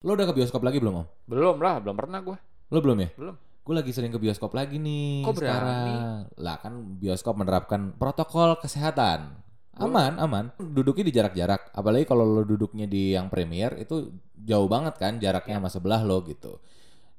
Lo udah ke bioskop lagi belum om? Belum lah, belum pernah gue. Lo belum ya? Belum. Gue lagi sering ke bioskop lagi nih Kok berani? sekarang. Lah kan bioskop menerapkan protokol kesehatan. Aman, aman. Duduknya di jarak-jarak. Apalagi kalau lo duduknya di yang premier itu jauh banget kan jaraknya sama sebelah lo gitu.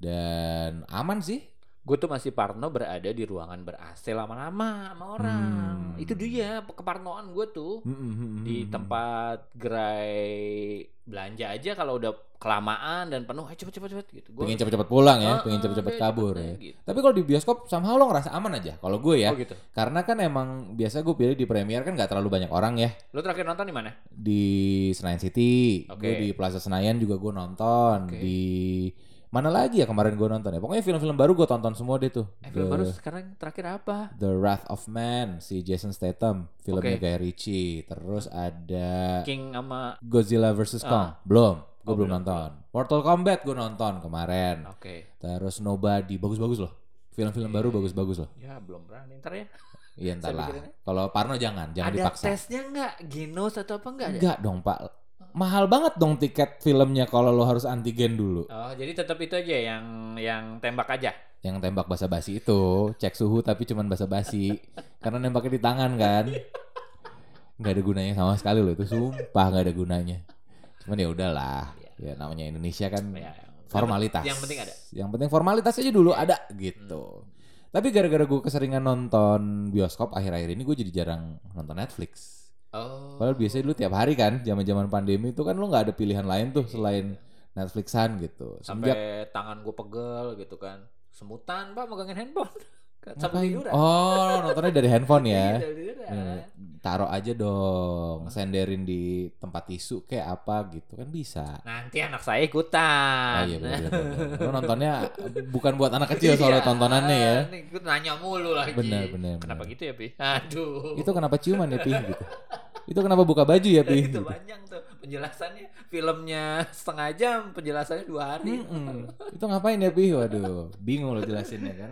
Dan aman sih. Gue tuh masih parno berada di ruangan ber-AC lama-lama sama orang. Hmm. Itu dia keparnoan gue tuh. Hmm, hmm, hmm, Di hmm. tempat gerai belanja aja kalau udah kelamaan dan penuh, ayo cepet cepet cepet gitu. Gua, pengen cepet-cepet pulang ya, Ah, pengen cepet-cepet udah, kabur cepet ya. gitu. Tapi kalau di bioskop somehow lo ngerasa aman aja. Kalau gue ya, Oh gitu. karena kan emang biasa gue pilih di premier kan nggak terlalu banyak orang ya. Lo terakhir nonton di mana? Di Senayan City, Oke. gue di Plaza Senayan juga gue nonton. Oke. Di mana lagi ya kemarin gue nonton ya. Pokoknya film-film baru gue tonton semua deh tuh. Eh, film The- baru sekarang terakhir apa? The Wrath of Man si Jason Statham, filmnya Oke. Guy Ritchie. Terus ada King sama Godzilla vs Ah. Kong. Belum, gue Oh, belum belum. nonton. Mortal Kombat gue nonton kemarin. Oke. Terus Nobody bagus-bagus loh. Film-film baru Oke. bagus-bagus loh. Ya belum berani ntar ya. Iya entar Saya lah. pikirin Kalau Parno jangan, jangan ada dipaksa. tesnya nggak? Genos atau apa nggak ada? Enggak dong Pak. Mahal banget dong tiket filmnya kalau lo harus antigen dulu. Oh, jadi tetap itu aja yang yang tembak aja. Yang tembak basa-basi itu cek suhu tapi cuman basa-basi. Karena nembaknya di tangan kan. Nggak ada gunanya sama sekali loh itu sumpah nggak ada gunanya. Cuman ya udahlah. Ya namanya Indonesia kan Ya, yang- formalitas. Yang penting ada. Yang penting formalitas aja dulu ada gitu. Tapi gara-gara gue keseringan nonton bioskop akhir-akhir ini gue jadi jarang nonton Netflix. Oh. Padahal biasanya dulu tiap hari kan, zaman-zaman pandemi itu kan lo nggak ada pilihan lain tuh selain Netflixan gitu. sampai Semenjak tangan gue pegel gitu kan. Semutan pak megangin handphone. Sampai tiduran. Oh, nontonnya dari handphone ya. Iya, dari. Taruh aja dong, senderin di tempat tisu kayak apa gitu kan bisa. Nanti anak saya Oh ikutan. iya bener, bener, bener. Lo nontonnya bukan buat anak kecil soalnya Iya. tontonannya ya. Gue nanya mulu lagi. Bener, bener, Kenapa bener. gitu ya, Pi? Aduh. Itu kenapa ciuman ya Pi gitu. Itu kenapa buka baju ya Pi itu gitu. panjang tuh penjelasannya. Filmnya setengah jam, penjelasannya dua hari. Mm-mm. Itu ngapain ya Pi? Waduh, bingung lo jelasinnya kan.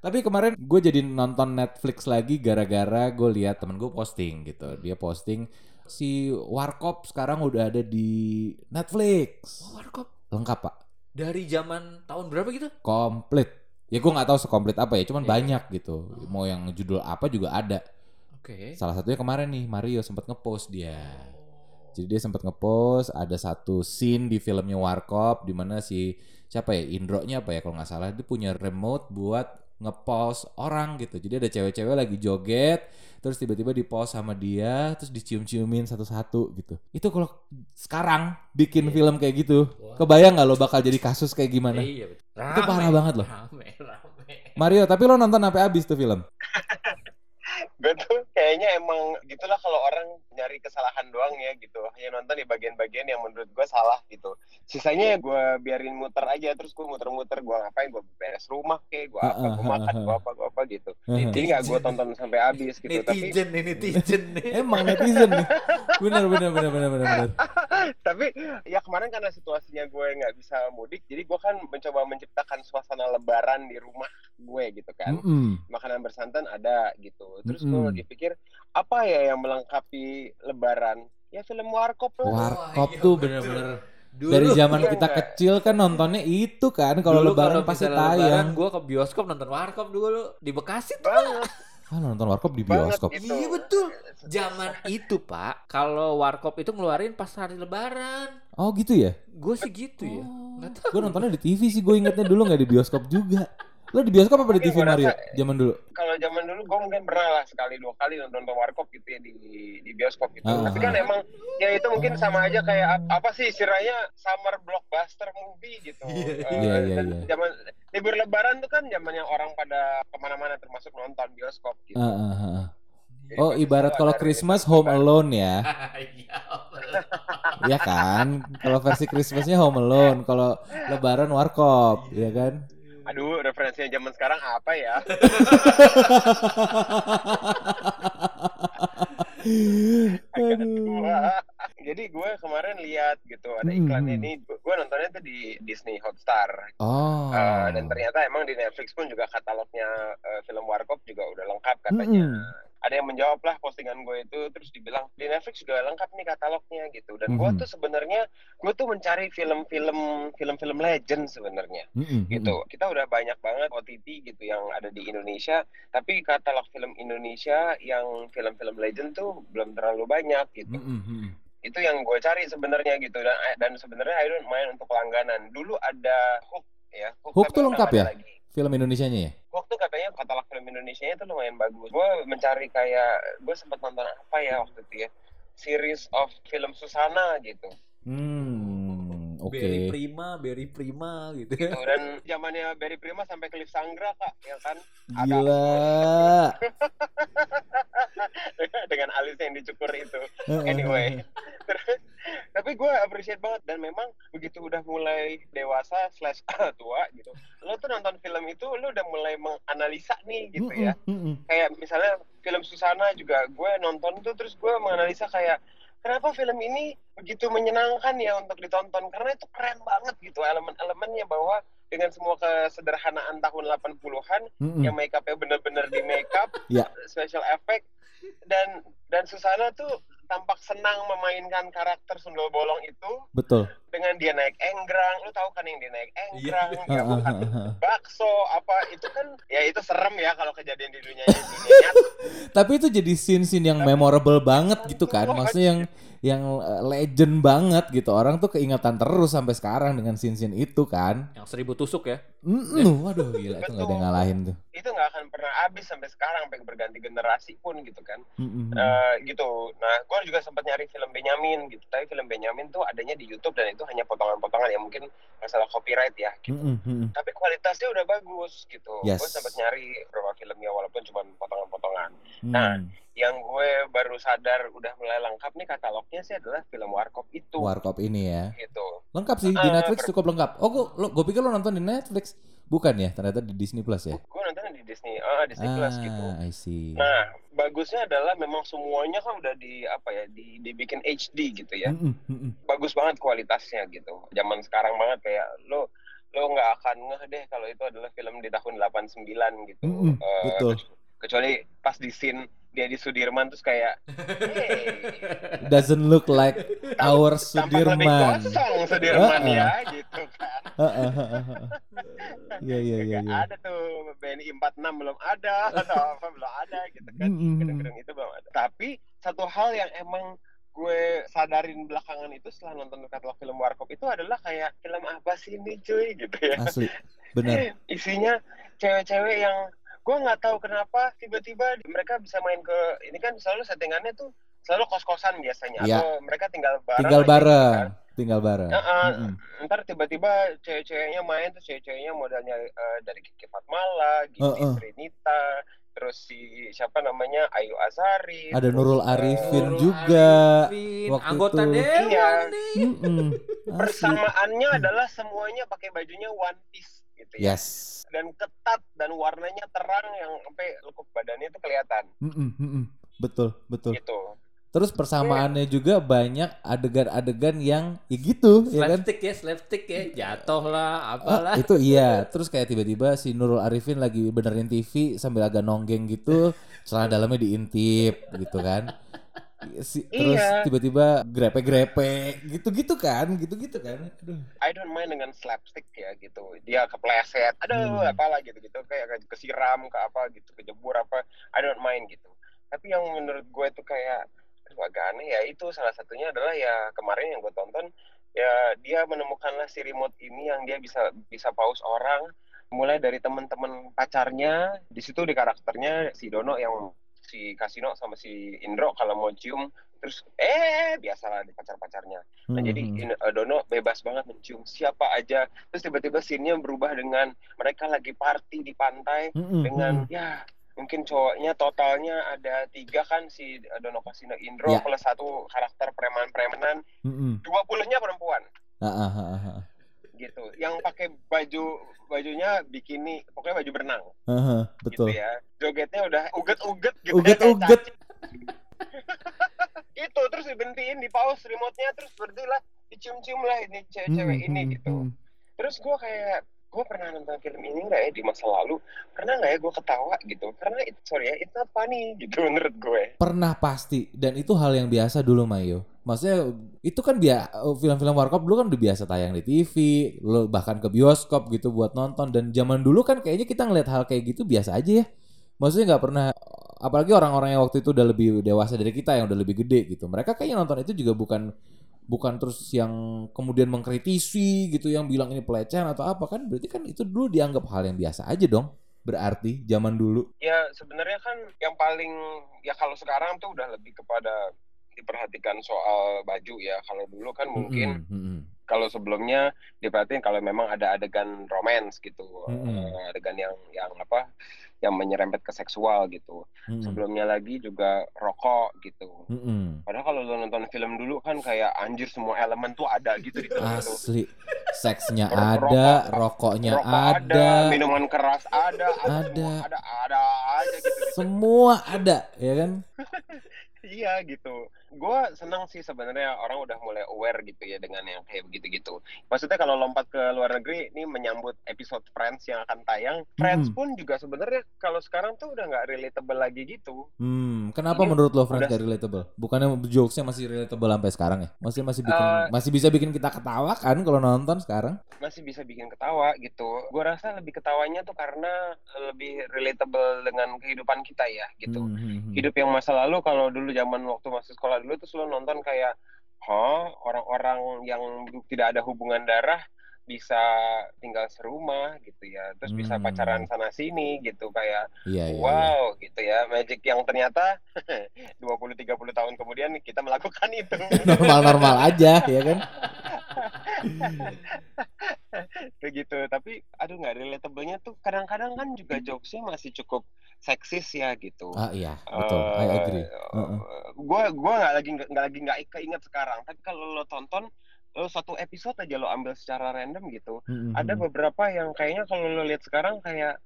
Tapi kemarin gue jadi nonton Netflix lagi gara-gara gue lihat temen gue posting gitu. Dia posting si Warkop sekarang udah ada di Netflix. Oh, warkop. Lengkap pak, Dari zaman tahun berapa gitu? komplit. Ya gue nggak tahu sekomplit apa ya, cuman Iya. banyak gitu. Mau yang judul apa juga ada. Oke. Salah satunya kemarin nih Mario sempat ngepost dia. Jadi dia sempat ngepost ada satu scene di filmnya Warkop di mana si siapa ya Indro-nya apa ya kalau nggak salah dia punya remote buat ngepost orang gitu. Jadi ada cewek-cewek lagi joget terus tiba-tiba di-post sama dia terus dicium-ciumin satu-satu gitu. Itu kalau sekarang bikin film kayak gitu, Wah. kebayang nggak lo bakal jadi kasus kayak gimana? Iya, betul. Itu parah banget loh. Rame, rame. Mario, tapi lo nonton sampai habis tuh film? gue tuh kayaknya emang gitulah kalau orang nyari kesalahan doang ya gitu. Hanya nonton di bagian-bagian yang menurut gue salah gitu. Sisanya ya gue biarin muter aja terus gue muter-muter gue ngapain? Gue beres rumah kayak gue apa? Gue makan gue apa gue apa gitu. Jadi nggak gue tonton sampai habis gitu. Tapi Netizen nih, netizen nih. Emang netizen nih. Bener bener bener bener bener. Tapi ya kemarin karena situasinya gue nggak bisa mudik jadi gue kan mencoba menciptakan suasana lebaran di rumah gue gitu kan Mm-mm. makanan bersantan ada gitu. Terus gue Mm-mm. lagi pikir apa ya yang melengkapi Lebaran? Ya film Warkop lah. Warkop iya, tuh bener-bener Dulu, dari zaman iya kita enggak? kecil kan nontonnya itu kan kalau lebaran pasti lebaran, tayang. gue ke bioskop nonton warkop dulu di Bekasi tuh. Banget, Ah nonton warkop di bioskop. gitu. Iya betul. Zaman itu pak, kalau warkop itu ngeluarin pas hari lebaran. Oh gitu ya? Gue sih gitu ya. Nggak tahu. Gue nontonnya di TV sih gue ingetnya dulu nggak di bioskop juga. Lo di bioskop apa di TV Mario? rasa- Zaman dulu. Kalau zaman dulu gue mungkin pernah lah sekali dua kali nonton Warkop gitu ya di di bioskop gitu. Ah. Tapi kan emang ya itu mungkin sama aja kayak ap- apa sih istilahnya summer blockbuster movie gitu. Iya, Eh, iya, iya, dan iya. Zaman libur Lebaran tuh kan zaman yang orang pada ke mana-mana termasuk nonton bioskop gitu. Ah, ah, ah, ah. Oh ibarat kalau Christmas rilisan Home. Alone ya, Iya. ya kan? Kalau versi Christmasnya Home Alone, kalau Lebaran Warkop, ya kan? Aduh, referensinya zaman sekarang apa ya? Agak tua. Jadi gue kemarin lihat gitu ada iklan Hmm. ini, gue nontonnya tuh di Disney Hotstar. Oh. Eh, dan ternyata emang di Netflix pun juga katalognya eh, film Warkop juga udah lengkap katanya. Mm-mm. Ada yang menjawab lah postingan gue itu terus dibilang di Netflix juga lengkap nih katalognya gitu dan gue Mhm. tuh sebenarnya gue tuh mencari film-film film-film legend sebenarnya Mm-mm, gitu mm-mm. kita udah banyak banget OTT gitu yang ada di Indonesia tapi katalog film Indonesia yang film-film legend tuh belum terlalu banyak gitu Mm-mm, mm-mm. itu yang gue cari sebenarnya gitu dan dan sebenarnya I don't mind untuk langganan dulu ada Hook ya Hook tapi tuh lengkap ya? lagi. Film Indonesianya ya? Tuh katanya katalog film Indonesia itu lumayan bagus. Gue mencari kayak gue sempat nonton apa ya waktu itu ya? Series of film Susana gitu. Hmm, oke. Berry Prima, Berry Prima gitu. gitu dan zamannya Barry Prima sampai Cliff Sangra kak ya kan ada Gila. dengan alisnya yang dicukur itu anyway tapi gue appreciate banget dan memang begitu udah mulai dewasa slash tua gitu lo tuh nonton film itu lo udah mulai menganalisa nih gitu ya kayak misalnya film Susana juga gue nonton tuh terus gue menganalisa kayak kenapa film ini begitu menyenangkan ya untuk ditonton karena itu keren banget gitu elemen-elemennya bahwa dengan semua kesederhanaan tahun 80-an Mm-mm. yang make upnya bener-bener di make up, Ya. special effect dan dan Susana tuh tampak senang memainkan karakter sundel bolong itu Betul. dengan dia naik enggrang, lu tahu kan yang dia naik enggrang, Ah, dia makan bakso apa itu kan ya itu serem ya kalau kejadian di dunia nyata. Tapi itu jadi scene-scene yang memorable banget gitu kan. Maksudnya yang yang uh, legend banget gitu. Orang tuh keingatan terus sampai sekarang dengan scene-scene itu kan. Yang seribu tusuk ya. Mm, waduh gila itu nggak ada yang ngalahin tuh. itu nggak akan pernah habis sampai sekarang sampai berganti generasi pun gitu kan Mm-mm. Eh, gitu. Nah, gue juga sempat nyari film Benyamin gitu. Tapi film Benyamin tuh adanya di YouTube dan itu hanya potongan-potongan ya mungkin masalah copyright ya. Gitu. Mm-mm, mm-mm. Tapi kualitasnya udah bagus gitu. Yes. Gue sempat nyari beberapa filmnya walaupun cuma potongan-potongan. Mm. Nah, Yang gue baru sadar udah mulai lengkap nih katalognya sih adalah film Warkop itu. Warkop ini ya. Gitu. Lengkap sih di Eh, Netflix ber- cukup lengkap. Oh, gua, lo, gua pikir lo nonton di Netflix. Bukan ya, ternyata di Disney Plus ya. Gue nontonnya di Disney, ah Disney Plus gitu. I see. Nah, bagusnya adalah memang semuanya kan udah di apa ya, di dibikin HD gitu ya. Mm-mm, mm-mm. bagus banget kualitasnya gitu. Zaman sekarang banget kayak lo lo nggak akan ngeh deh kalau itu adalah film di tahun 89 gitu. Mm-mm, Eh, betul. Kecu- Kecuali pas di scene dia di Sudirman terus kayak hey, Doesn't look like our tampak lebih Sudirman. kosong Sudirman Uh-uh. ya gitu kan. Heeh, heeh, heeh. Iya iya iya iya. ada tuh BNI 46 belum ada atau apa belum ada gitu kan. Gedung-gedung itu belum ada. Tapi satu hal yang emang gue sadarin belakangan itu setelah nonton katalog film Warkop itu adalah kayak film apa sih ini cuy gitu ya. Asli. Benar. Isinya cewek-cewek yang gue nggak tahu kenapa tiba-tiba mereka bisa main ke ini kan selalu settingannya tuh selalu kos-kosan biasanya Iya. atau mereka tinggal bareng Tinggal aja gitu bareng. kan. Tinggal bareng. Heeh. Mm-mm. ntar tiba-tiba cewek-ceweknya main tuh cewek-ceweknya modalnya eh, dari Kiki Fatmala, Gigi Heeh. Trinita, terus si siapa namanya Ayu Azari, Ada Nurul Arifin Nurul juga. Arifin, waktu anggota itu. dewan Iya. nih. Asli. persamaannya adalah semuanya pakai bajunya one piece gitu ya. Yes. Dan ketat dan warnanya terang yang sampai lekuk badannya itu kelihatan Mm-mm, mm-mm. Betul, betul. gitu. Terus persamaannya juga banyak adegan-adegan yang ya gitu, ya kan? Slapstick ya, slapstick ya, jatuh lah, Ah, apalah. itu iya. Terus kayak tiba-tiba si Nurul Arifin lagi benerin TV sambil agak nonggeng gitu, celana dalamnya diintip gitu kan. Si, terus Iya. tiba-tiba grepe-grepe gitu-gitu kan, gitu-gitu kan. Aduh. I don't mind dengan slapstick ya gitu. Dia kepleset, aduh Hmm. apalah gitu-gitu kayak kesiram ke apa gitu, kejebur apa. I don't mind gitu. Tapi yang menurut gue tuh kayak aduh, agak aneh ya itu salah satunya adalah ya kemarin yang gue tonton ya dia menemukanlah si remote ini yang dia bisa bisa pause orang mulai dari teman-teman pacarnya di situ di karakternya si Dono yang si Kasino sama si Indro kalau mau cium terus eh biasalah di pacar-pacarnya Nah, jadi Mhm. in- uh, Dono bebas banget mencium siapa aja. Terus tiba-tiba scene-nya berubah dengan mereka lagi party di pantai Mhm, dengan mhm. ya mungkin cowoknya totalnya ada tiga kan si uh, Dono Kasino Indro Ya. plus satu karakter preman-premanan, dua puluhnya perempuan. Gitu. Yang pakai baju bajunya bikini, pokoknya baju berenang Aha, betul. gitu ya. Jogetnya udah uget-uget gitu. Uget-uget. itu terus dibentiin di pause remote-nya terus berhenti lah dicium-cium lah ini cewek-cewek Mhm, ini mhm, gitu. mhm. terus gue kayak gue pernah nonton film ini nggak ya di masa lalu pernah nggak ya gue ketawa gitu karena it, sorry ya it's not funny gitu menurut gue Pernah pasti dan itu hal yang biasa dulu Mayo. Maksudnya itu kan dia film-film warkop dulu kan udah biasa tayang di TV, lo bahkan ke bioskop gitu buat nonton dan zaman dulu kan kayaknya kita ngeliat hal kayak gitu biasa aja ya. Maksudnya nggak pernah apalagi orang-orang yang waktu itu udah lebih dewasa dari kita yang udah lebih gede gitu. Mereka kayaknya nonton itu juga bukan bukan terus yang kemudian mengkritisi gitu yang bilang ini pelecehan atau apa kan berarti kan itu dulu dianggap hal yang biasa aja dong. Berarti zaman dulu. ya sebenarnya kan yang paling ya kalau sekarang tuh udah lebih kepada diperhatikan soal baju ya kalau dulu kan mungkin Mm-mm, mm-mm. kalau sebelumnya diperhatiin kalau memang ada adegan romance gitu Mm-mm. eh, adegan yang yang apa yang menyerempet ke seksual gitu Mm-mm. sebelumnya lagi juga rokok gitu Mm-mm. padahal kalau lo nonton film dulu kan kayak anjir semua elemen tuh ada gitu di film itu Asli. Seksnya Rokok- ada, rokoknya rokok ada, minuman keras ada ada Ada. ada ada aja gitu semua ada, ya kan? Iya gitu. Gue senang sih sebenarnya orang udah mulai aware gitu ya dengan yang kayak begitu-gitu. Maksudnya kalau lompat ke luar negeri, ini menyambut episode Friends yang akan tayang. Friends Hmm. pun juga sebenarnya kalau sekarang tuh udah nggak relatable lagi gitu. Hmm, kenapa Ini menurut lo Friends udah- gak relatable? Bukannya jokesnya masih relatable sampai sekarang ya? Masih masih bikin Eh, masih bisa bikin kita ketawa kan kalau nonton sekarang? Masih bisa bikin ketawa gitu. Gue rasa lebih ketawanya tuh karena lebih relatable dengan kehidupan kita ya gitu. Hmm, hmm, hmm. Hidup yang masa lalu kalau dulu zaman waktu masih sekolah dulu tuh selalu nonton kayak, Hah, orang-orang yang tidak ada hubungan darah bisa tinggal serumah gitu ya, terus bisa Hmm. pacaran sana sini gitu kayak Iya, iya, iya. wow gitu ya, magic yang ternyata 20-30 tahun kemudian kita melakukan itu. Normal-normal aja, ya kan? Kayak gitu, tapi aduh nggak relatable-nya tuh kadang-kadang kan juga jokesnya masih cukup seksis ya gitu. Ah iya, betul. I agree. Gue gua nggak lagi nggak lagi nggak keinget sekarang. Tapi kalau lo tonton, lo satu episode aja lo ambil secara random gitu. Hmm, Ada beberapa yang kayaknya kalau lo lihat sekarang kayak,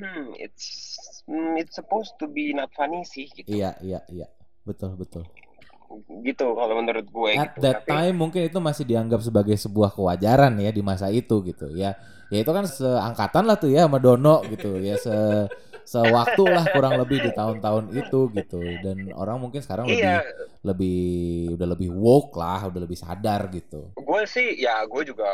hmm, it's hmm, it's supposed to be not funny sih gitu. Iya, iya, iya. Betul, betul. Gitu kalau menurut gue At gitu. that Tapi time mungkin itu masih dianggap sebagai sebuah kewajaran ya di masa itu gitu ya. Ya itu kan seangkatan lah tuh ya sama Dono gitu ya se sewaktu lah kurang lebih di tahun-tahun itu gitu. Dan orang mungkin sekarang lebih iya, lebih udah lebih woke lah, udah lebih sadar gitu. gue sih ya gue juga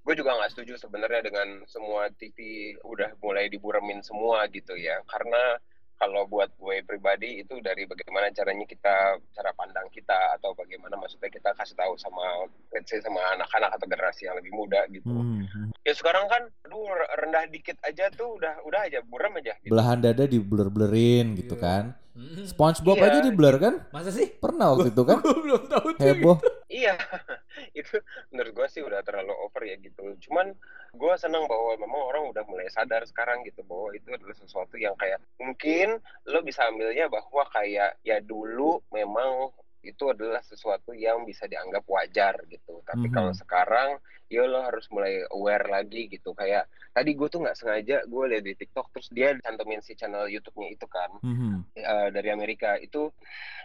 gue juga nggak setuju sebenarnya dengan semua TV udah mulai diburemin semua gitu ya. Karena kalau buat gue pribadi itu dari bagaimana caranya kita cara pandang kita atau bagaimana maksudnya kita kasih tahu sama let's say sama anak-anak atau generasi yang lebih muda gitu Hmm, hmm. ya sekarang kan aduh rendah dikit aja tuh udah udah aja buram aja gitu. Belahan dada di blur-blurin gitu Iya. kan. Hmm. SpongeBob Iya. aja di blur kan? Masa sih? Pernah waktu itu kan? Gue belum tahu tuh. Heboh. Iya, itu menurut gue sih udah terlalu over ya gitu. Cuman gue senang bahwa memang orang udah mulai sadar sekarang gitu bahwa itu adalah sesuatu yang kayak mungkin lo bisa ambilnya bahwa kayak ya dulu memang itu adalah sesuatu yang bisa dianggap wajar gitu. Tapi Mhm. kalau sekarang ya lo harus mulai aware lagi gitu. Kayak tadi gue tuh nggak sengaja gue lihat di TikTok terus dia cantumin si channel YouTube-nya itu kan Hmm, eh, dari Amerika. Itu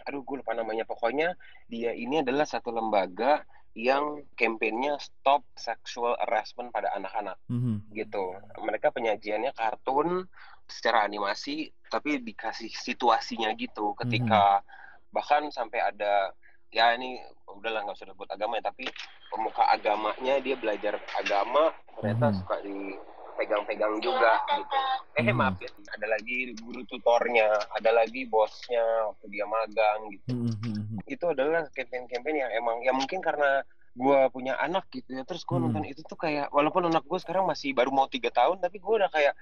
aduh gue lupa namanya. Pokoknya dia ini adalah satu lembaga yang kampanyenya stop sexual harassment pada anak-anak hmm, gitu. Mereka penyajiannya kartun secara animasi tapi dikasih situasinya gitu. Ketika bahkan sampai ada ya ini udahlah nggak usah sebut agama ya tapi pemuka agamanya dia belajar agama ternyata Mhm. suka dipegang-pegang juga gitu eh Mhm. maaf ya ada lagi guru tutornya ada lagi bosnya waktu dia magang gitu hmm, hmm, hmm. itu adalah campaign-campaign yang emang ya mungkin karena gue punya anak gitu ya terus gue Hmm. nonton itu tuh kayak walaupun anak gue sekarang masih baru mau tiga tahun tapi gue udah kayak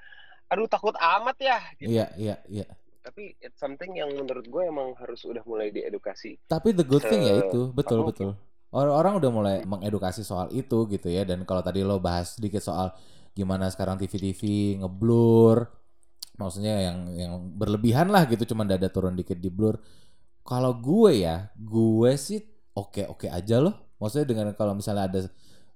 aduh takut amat ya gitu. Iya, iya, iya. Tapi it's something yang menurut gue emang harus udah mulai diedukasi Tapi the good thing ya itu, betul betul. Orang-orang udah mulai mengedukasi soal itu gitu ya. Dan kalau tadi lo bahas sedikit soal gimana sekarang TV-TV ngeblur, maksudnya yang yang berlebihan lah gitu, cuman dada turun dikit di blur. Kalau gue ya, gue sih oke-oke aja loh. Maksudnya dengan kalau misalnya ada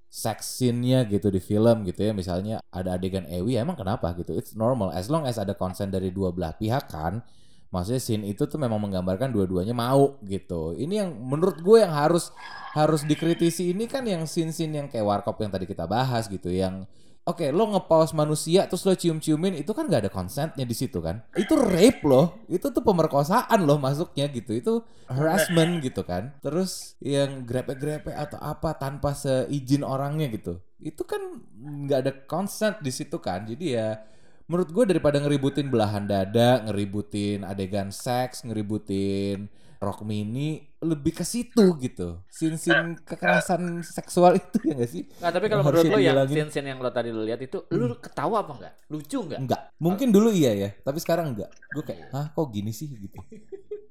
sex scene-nya gitu di film gitu ya, misalnya ada adegan Ewi, emang kenapa gitu? It's normal as long as ada consent dari dua belah pihak kan maksudnya scene itu tuh memang menggambarkan dua-duanya mau gitu. Ini yang menurut gue yang harus harus dikritisi ini kan yang scene-scene yang kayak warkop yang tadi kita bahas gitu, yang Oke, lo ngepaus manusia terus lo cium-ciumin itu kan gak ada consentnya di situ kan? Itu rape loh, itu tuh pemerkosaan loh masuknya gitu, itu harassment gitu kan? Terus yang grepe-grepe atau apa tanpa seizin orangnya gitu, itu kan nggak ada consent di situ kan? Jadi ya menurut gue daripada ngeributin belahan dada, ngeributin adegan seks, ngeributin rock mini lebih ke situ gitu. Sin-sin kekerasan seksual itu ya gak sih? Nah, tapi kalau menurut lo yang scene-scene yang lo tadi lo lihat itu, lu ketawa apa enggak? Lucu enggak? Enggak. Mungkin dulu iya ya, tapi sekarang enggak. Gue kayak, "Hah, kok gini sih?" gitu.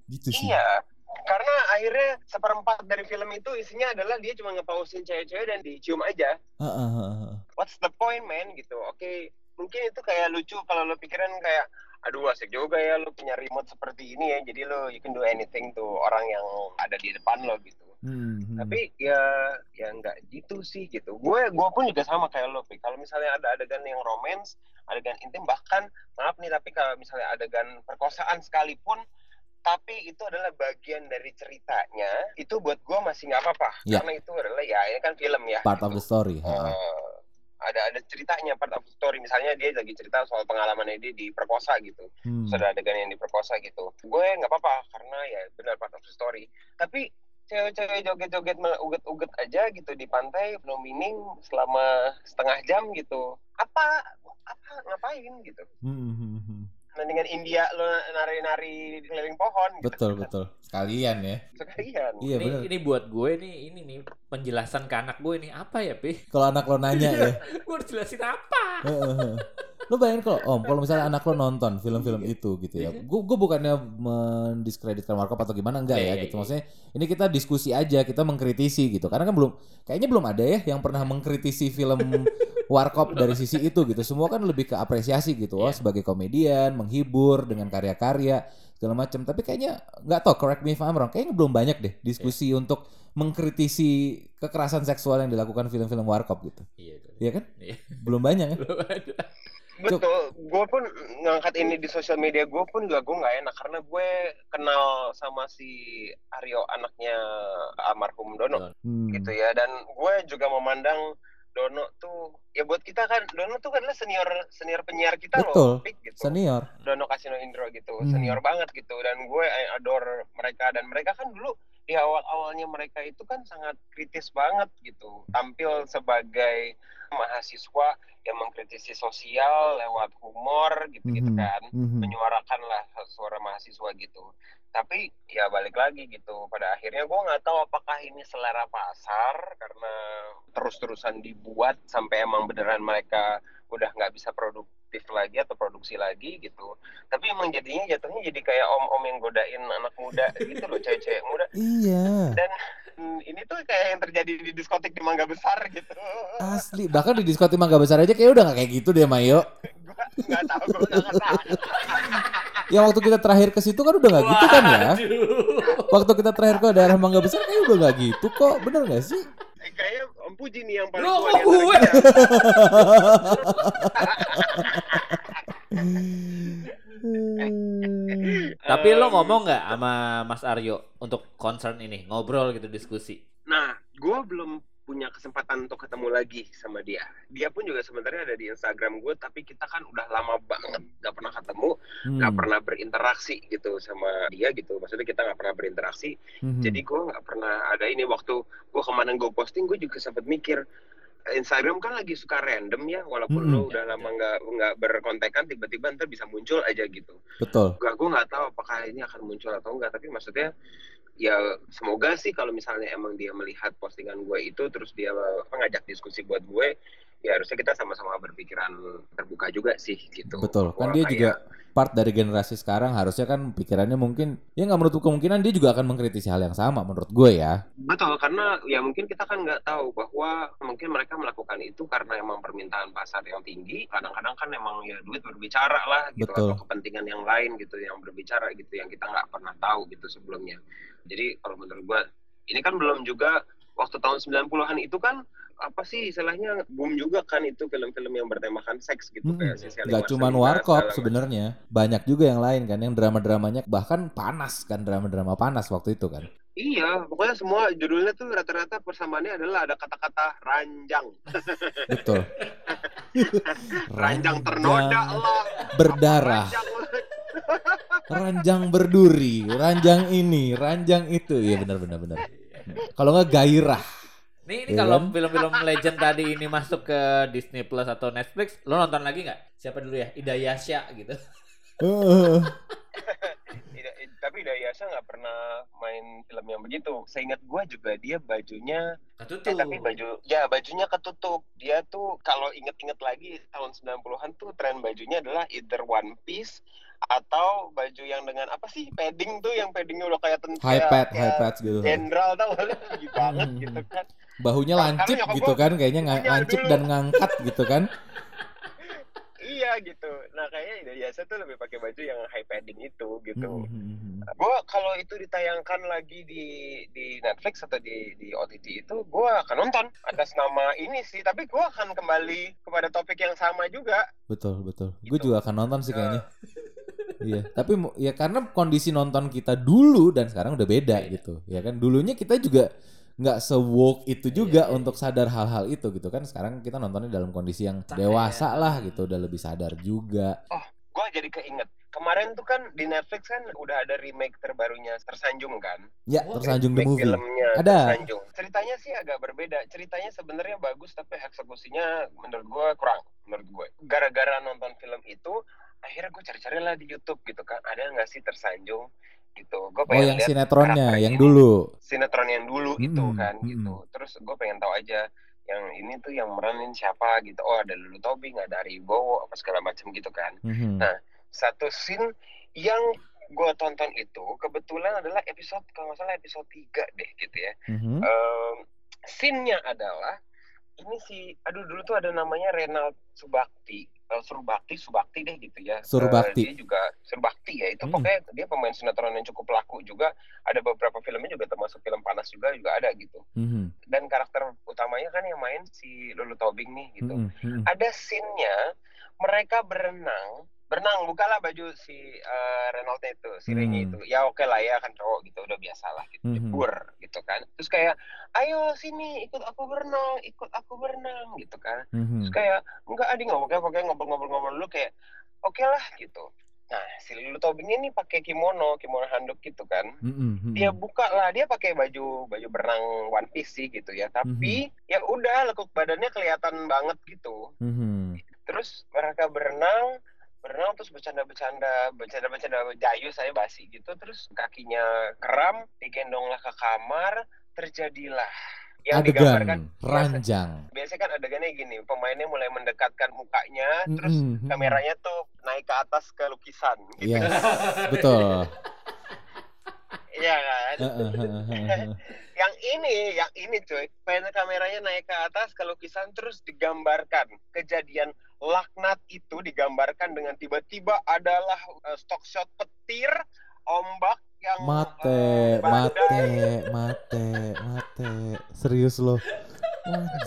Gitu sih. Iya. Karena akhirnya seperempat dari film itu isinya adalah dia cuma ngepausin cewek-cewek dan dicium aja. Heeh, heeh, heeh. What's the point, man? Gitu. Oke, mungkin itu kayak lucu kalau lo pikiran kayak aduh asik juga ya lo punya remote seperti ini ya jadi lo you can do anything tuh orang yang ada di depan lo gitu Hmm, hmm. tapi ya ya nggak gitu sih gitu gue gue pun juga sama kayak lo kalau misalnya ada adegan yang romance adegan intim bahkan maaf nih tapi kalau misalnya adegan perkosaan sekalipun tapi itu adalah bagian dari ceritanya itu buat gue masih nggak apa-apa Ya. karena itu adalah ya ini kan film ya part of gitu. the story. heeh. Ada ada ceritanya part of story. Misalnya dia lagi cerita soal pengalamannya dia diperkosa gitu. Hmm. ada adegan yang diperkosa gitu. Gue nggak apa-apa karena ya benar part of the story. Tapi cewek-cewek joget-joget uget-uget aja gitu di pantai no meaning selama setengah jam gitu. Apa? Apa? Ngapain gitu? Hmm, mendingan India lo nari-nari di keliling pohon gitu Betul, betul. Sekalian ya. sekalian Iya, ini, ini buat gue nih, ini nih penjelasan ke anak gue nih apa ya, Pi? Kalau anak lo nanya ya. gue harus jelasin apa? Lo bayangin kalau om, kalau misalnya anak lo nonton film-film Iya. itu gitu ya. Gue gue bukannya mendiskreditkan warkop atau gimana enggak Iya, ya iya, gitu. iya. Maksudnya ini kita diskusi aja, kita mengkritisi gitu. Karena kan belum kayaknya belum ada ya yang pernah mengkritisi film warkop dari sisi itu gitu. Semua kan lebih ke apresiasi gitu. Oh, Iya. sebagai komedian, menghibur dengan karya-karya segala macam. Tapi kayaknya nggak tau, correct me if I'm wrong. Kayaknya belum banyak deh diskusi untuk mengkritisi kekerasan seksual yang dilakukan film-film warkop gitu. Iya, itu. Iya kan? Iya. Belum banyak kan? Belum ada. Betul, gue pun ngangkat ini di sosial media gue pun juga gue nggak enak karena gue kenal sama si Aryo anaknya almarhum Dono Hmm. gitu ya dan gue juga memandang Dono tuh ya buat kita kan Dono tuh adalah senior senior penyiar kita Betul. loh Pik, gitu. Senior. Dono Kasino Indro gitu Hmm. senior banget gitu dan gue I adore mereka dan mereka kan dulu di awal-awalnya mereka itu kan sangat kritis banget gitu tampil sebagai mahasiswa yang mengkritisi sosial lewat humor gitu-gitu Mhm. kan Mhm. menyuarakan lah suara mahasiswa gitu tapi ya balik lagi gitu pada akhirnya gue nggak tahu apakah ini selera pasar karena terus-terusan dibuat sampai emang beneran mereka udah nggak bisa produktif lagi atau produksi lagi gitu tapi emang jadinya jatuhnya jadi kayak om-om yang godain anak muda gitu loh cewek-cewek muda Iya. dan hmm, ini tuh kayak yang terjadi di diskotik di Mangga Besar gitu Asli. Bahkan di diskotik Mangga Besar aja kayak udah gak kayak gitu deh Mayo. tahu Ya waktu kita terakhir ke situ kan udah gak gitu kan ya. Waktu kita terakhir ke daerah Mangga Besar kayak udah gak gitu kok. Bener gak sih? Eh, kayaknya Om Puji nih yang paling Loh, tua gue? kita. Tapi lo ngomong nggak sama Mas Aryo untuk concern ini, ngobrol gitu diskusi? Nah, gue belum punya kesempatan untuk ketemu lagi sama dia. Dia pun juga sebenarnya ada di Instagram gue, tapi kita kan udah lama banget gak pernah ketemu, Hmm. gak pernah berinteraksi gitu sama dia gitu. Maksudnya kita gak pernah berinteraksi. Mhm. Jadi gue gak pernah ada ini waktu gue kemarin gue posting, gue juga sempat mikir Instagram kan lagi suka random ya, walaupun Mm-mm. lo udah lama nggak nggak berkontekan, tiba-tiba ntar bisa muncul aja gitu. Betul. Gak, gue nggak tahu apakah ini akan muncul atau enggak, tapi maksudnya ya semoga sih kalau misalnya emang dia melihat postingan gue itu terus dia apa, ngajak diskusi buat gue, ya harusnya kita sama-sama berpikiran terbuka juga sih gitu. Betul. Kan dia juga part dari generasi sekarang harusnya kan pikirannya mungkin ya nggak menutup kemungkinan dia juga akan mengkritisi hal yang sama menurut gue ya. Betul, karena ya mungkin kita kan nggak tahu bahwa mungkin mereka melakukan itu karena emang permintaan pasar yang tinggi. Kadang-kadang kan emang ya duit berbicara lah gitu Betul. atau kepentingan yang lain gitu yang berbicara gitu yang kita nggak pernah tahu gitu sebelumnya. Jadi kalau menurut gua ini kan belum juga waktu tahun 90-an itu kan apa sih istilahnya boom juga kan itu film-film yang bertemakan seks gitu Hmm, kayak Gak Marcelina, warkop sebenarnya, banyak juga yang lain kan yang drama-dramanya bahkan panas kan drama-drama panas waktu itu kan. Iya, pokoknya semua judulnya tuh rata-rata persamaannya adalah ada kata-kata ranjang. Betul. Ranjang ternoda lah. berdarah, ranjang berduri, ranjang ini, ranjang itu. Iya benar benar benar. Kalau nggak gairah. Nih, ini Iya kalau kan? film-film legend tadi ini masuk ke Disney Plus atau Netflix, lo nonton lagi nggak? Siapa dulu ya? Ida Yasya gitu. Tapi Dayasa nggak pernah main film yang begitu. Seingat gua juga dia bajunya, Ketutup. eh, tapi baju, ya bajunya ketutup. Dia tuh kalau inget-inget lagi tahun 90-an tuh tren bajunya adalah either one piece atau baju yang dengan apa sih padding tuh yang paddingnya udah kayak ten- high pad, high pad gitu. Jenderal tau banget Hmm. gitu kan. Bahunya Karena lancip nyokap gitu kan, kayaknya punya lancip dulu. dan ngangkat gitu kan. Iya gitu. Nah kayaknya Dayasa tuh lebih pakai baju yang high padding itu gitu. Hmm. gue kalau itu ditayangkan lagi di di Netflix atau di di OTT itu gue akan nonton atas nama ini sih tapi gue akan kembali kepada topik yang sama juga Betul betul. Gue Gitu. juga akan nonton sih kayaknya. Iya. Tapi ya karena kondisi nonton kita dulu dan sekarang udah beda Beda. gitu. Ya kan dulunya kita juga nggak se-woke itu juga Iya, iya, untuk sadar hal-hal itu gitu kan. Sekarang kita nontonnya dalam kondisi yang dewasa lah gitu, udah lebih sadar juga. gue jadi keinget kemarin tuh kan di Netflix kan udah ada remake terbarunya tersanjung kan Ya, Wah, tersanjung the movie. filmnya Ada. tersanjung ceritanya sih agak berbeda ceritanya sebenarnya bagus tapi eksekusinya menurut gue kurang menurut gue gara-gara nonton film itu akhirnya gue cari-cari lah di YouTube gitu kan ada nggak sih tersanjung gitu gue Oh, pengen yang lihat sinetronnya yang dulu. sinetron yang dulu itu Mm-mm, kan mm-mm. gitu. Terus gue pengen tahu aja yang ini tuh yang meranin siapa gitu. Oh ada Lulu Tobing, ada Ari Wibowo, apa segala macam gitu kan. Mhm. Nah, Satu scene yang gue tonton itu kebetulan adalah episode kalau nggak salah episode 3 deh gitu ya. Mhm. Em, scene-nya adalah ini si aduh dulu tuh ada namanya Renald Subakti Eh, Surbakti Subakti deh gitu ya Surbakti. Eh, dia juga Surbakti ya itu Hmm. pokoknya dia pemain sinetron yang cukup laku juga ada beberapa filmnya juga termasuk film panas juga juga ada gitu Mhm. dan karakter utamanya kan yang main si Lulu Tobing nih gitu Mhm. Mhm. ada scene-nya mereka berenang berenang bukalah baju si uh, itu si Hmm. Itu ya oke lah ya kan cowok gitu udah biasa lah gitu Mhm. jebur gitu kan terus kayak ayo sini ikut aku berenang ikut aku berenang gitu kan. Mhm. terus kayak enggak adi nggak pokoknya pokoknya ngobrol-ngobrol-ngobrol dulu kayak oke lah gitu. Nah si Lulu Tobing ini pakai kimono kimono handuk gitu kan. Mhm. dia buka lah dia pakai baju baju berenang one piece sih gitu ya. Tapi ya udah lekuk badannya kelihatan banget gitu. Mhm. terus mereka berenang berenang terus bercanda-bercanda bercanda-bercanda jayu saya basi gitu. Terus kakinya kram digendonglah ke kamar terjadilah yang digambarkan Adegan ranjang. biasanya kan adegannya gini pemainnya mulai mendekatkan mukanya terus Mhm. kameranya tuh naik ke atas ke lukisan gitu Yes, betul. iya kan yang ini, yang ini cuy, panel kameranya naik ke atas ke lukisan terus digambarkan kejadian laknat itu digambarkan dengan tiba-tiba adalah uh, stock shot petir, ombak yang Mate, uh, mate, mate, mate. Serius loh.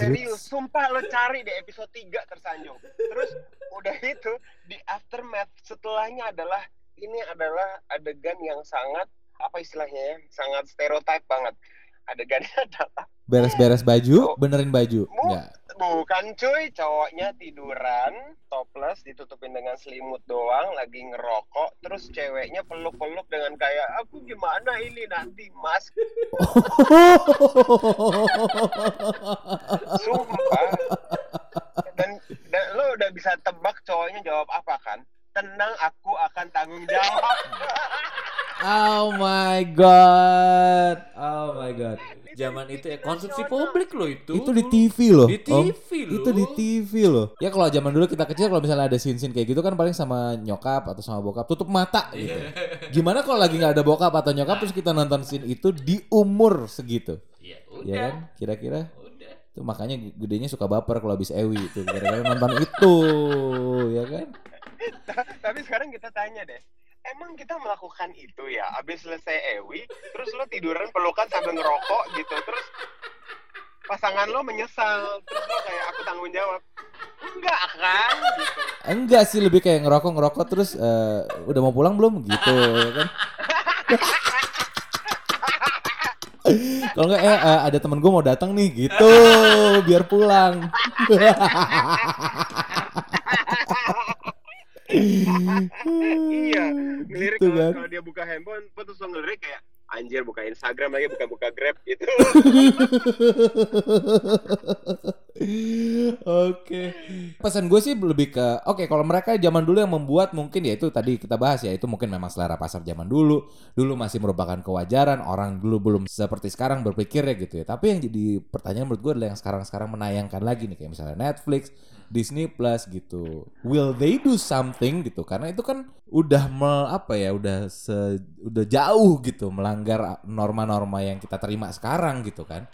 Serius, sumpah lo cari di episode 3 tersanjung. Terus udah itu di aftermath setelahnya adalah ini adalah adegan yang sangat apa istilahnya ya, sangat stereotype banget. Adegannya adalah Beres-beres baju, benerin baju. Enggak. Bukan cuy, cowoknya tiduran, topless, ditutupin dengan selimut doang, lagi ngerokok, terus ceweknya peluk-peluk dengan kayak, aku gimana ini nanti mas, sumpah. Dan, dan lo udah bisa tebak cowoknya jawab apa kan? Tenang, aku akan tanggung jawab. Oh my god. Oh my god. Zaman itu ya konsumsi publik loh itu. Itu di TV loh. Di Om. TV loh. Itu di TV loh. Ya kalau zaman dulu kita kecil kalau misalnya ada scene-scene kayak gitu kan paling sama nyokap atau sama bokap tutup mata gitu. Gimana kalau lagi nggak ada bokap atau nyokap terus kita nonton scene itu di umur segitu? Ya Ya kan? Kira-kira itu makanya gedenya suka baper kalau habis Ewi itu gara-gara nonton itu, ya kan? Tapi sekarang kita tanya deh, emang kita melakukan itu ya? Abis selesai Ewi, terus lo tiduran pelukan sambil ngerokok gitu, terus pasangan lo menyesal, terus lo kayak aku tanggung jawab. Enggak kan? Gitu. Enggak sih lebih kayak ngerokok ngerokok terus eh, udah mau pulang belum gitu ya kan? Kalau enggak eh eh, ada temen gue mau datang nih gitu biar pulang. iya ngelirik Gitu kalau kan. kalau dia buka handphone gua terus ngelirik kayak anjir buka Instagram lagi buka buka Grab gitu Oke. Pesan gue sih lebih ke oke kalau mereka zaman dulu yang membuat mungkin ya itu tadi kita bahas ya itu mungkin memang selera pasar zaman dulu. Dulu masih merupakan kewajaran orang dulu belum seperti sekarang berpikir ya gitu ya. Tapi yang jadi pertanyaan menurut gue adalah yang sekarang-sekarang menayangkan lagi nih kayak misalnya Netflix, Disney Plus gitu. Will they do something gitu? Karena itu kan udah mel, apa ya udah se, udah jauh gitu melanggar norma-norma yang kita terima sekarang gitu kan.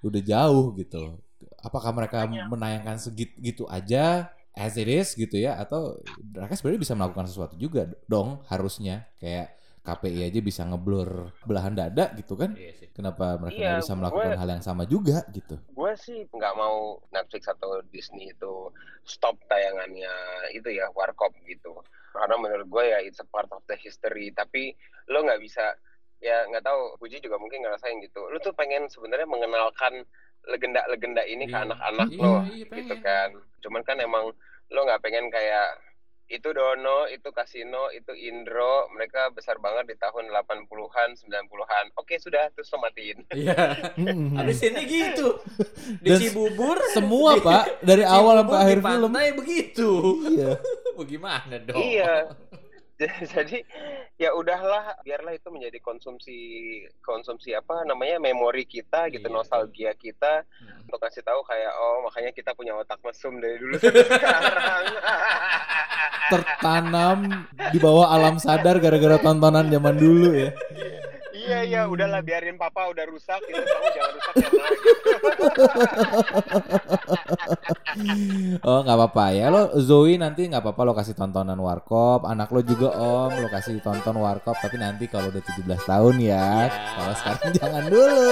Udah jauh gitu apakah mereka menayangkan segitu aja as it is gitu ya atau mereka sebenarnya bisa melakukan sesuatu juga dong harusnya kayak KPI aja bisa ngeblur belahan dada gitu kan Iya sih. kenapa mereka Iya, nggak bisa melakukan gue- hal yang sama juga gitu gue sih nggak mau Netflix atau Disney itu stop tayangannya itu ya warkop gitu karena menurut gue ya it's a part of the history tapi lo nggak bisa ya nggak tahu Puji juga mungkin ngerasain gitu lo tuh pengen sebenarnya mengenalkan legenda-legenda ini ke Iya. anak-anak Iya, lo iya, gitu pengen. kan cuman kan emang lo nggak pengen kayak itu Dono, itu Kasino, itu Indro, mereka besar banget di tahun 80-an, 90-an. Oke, sudah, terus lo matiin. Iya. Habis ini gitu. Di Dan Cibubur. semua di- pak dari awal sampai akhir film begitu. iya Bagaimana dong? Iya. Jadi ya udahlah, biarlah itu menjadi konsumsi konsumsi apa namanya memori kita gitu, Iya. nostalgia kita Hmm. untuk kasih tahu kayak oh makanya kita punya otak mesum dari dulu sampai sekarang. tertanam di bawah alam sadar gara-gara tontonan zaman dulu ya iya iya, udahlah biarin papa udah rusak itu kamu jangan rusak ya gitu. Oh nggak apa-apa ya. Lo Zoe nanti nggak apa-apa lo kasih tontonan warkop. Anak lo juga om lo kasih tonton warkop. Tapi nanti kalau udah 17 tahun ya Ya. kalau sekarang jangan dulu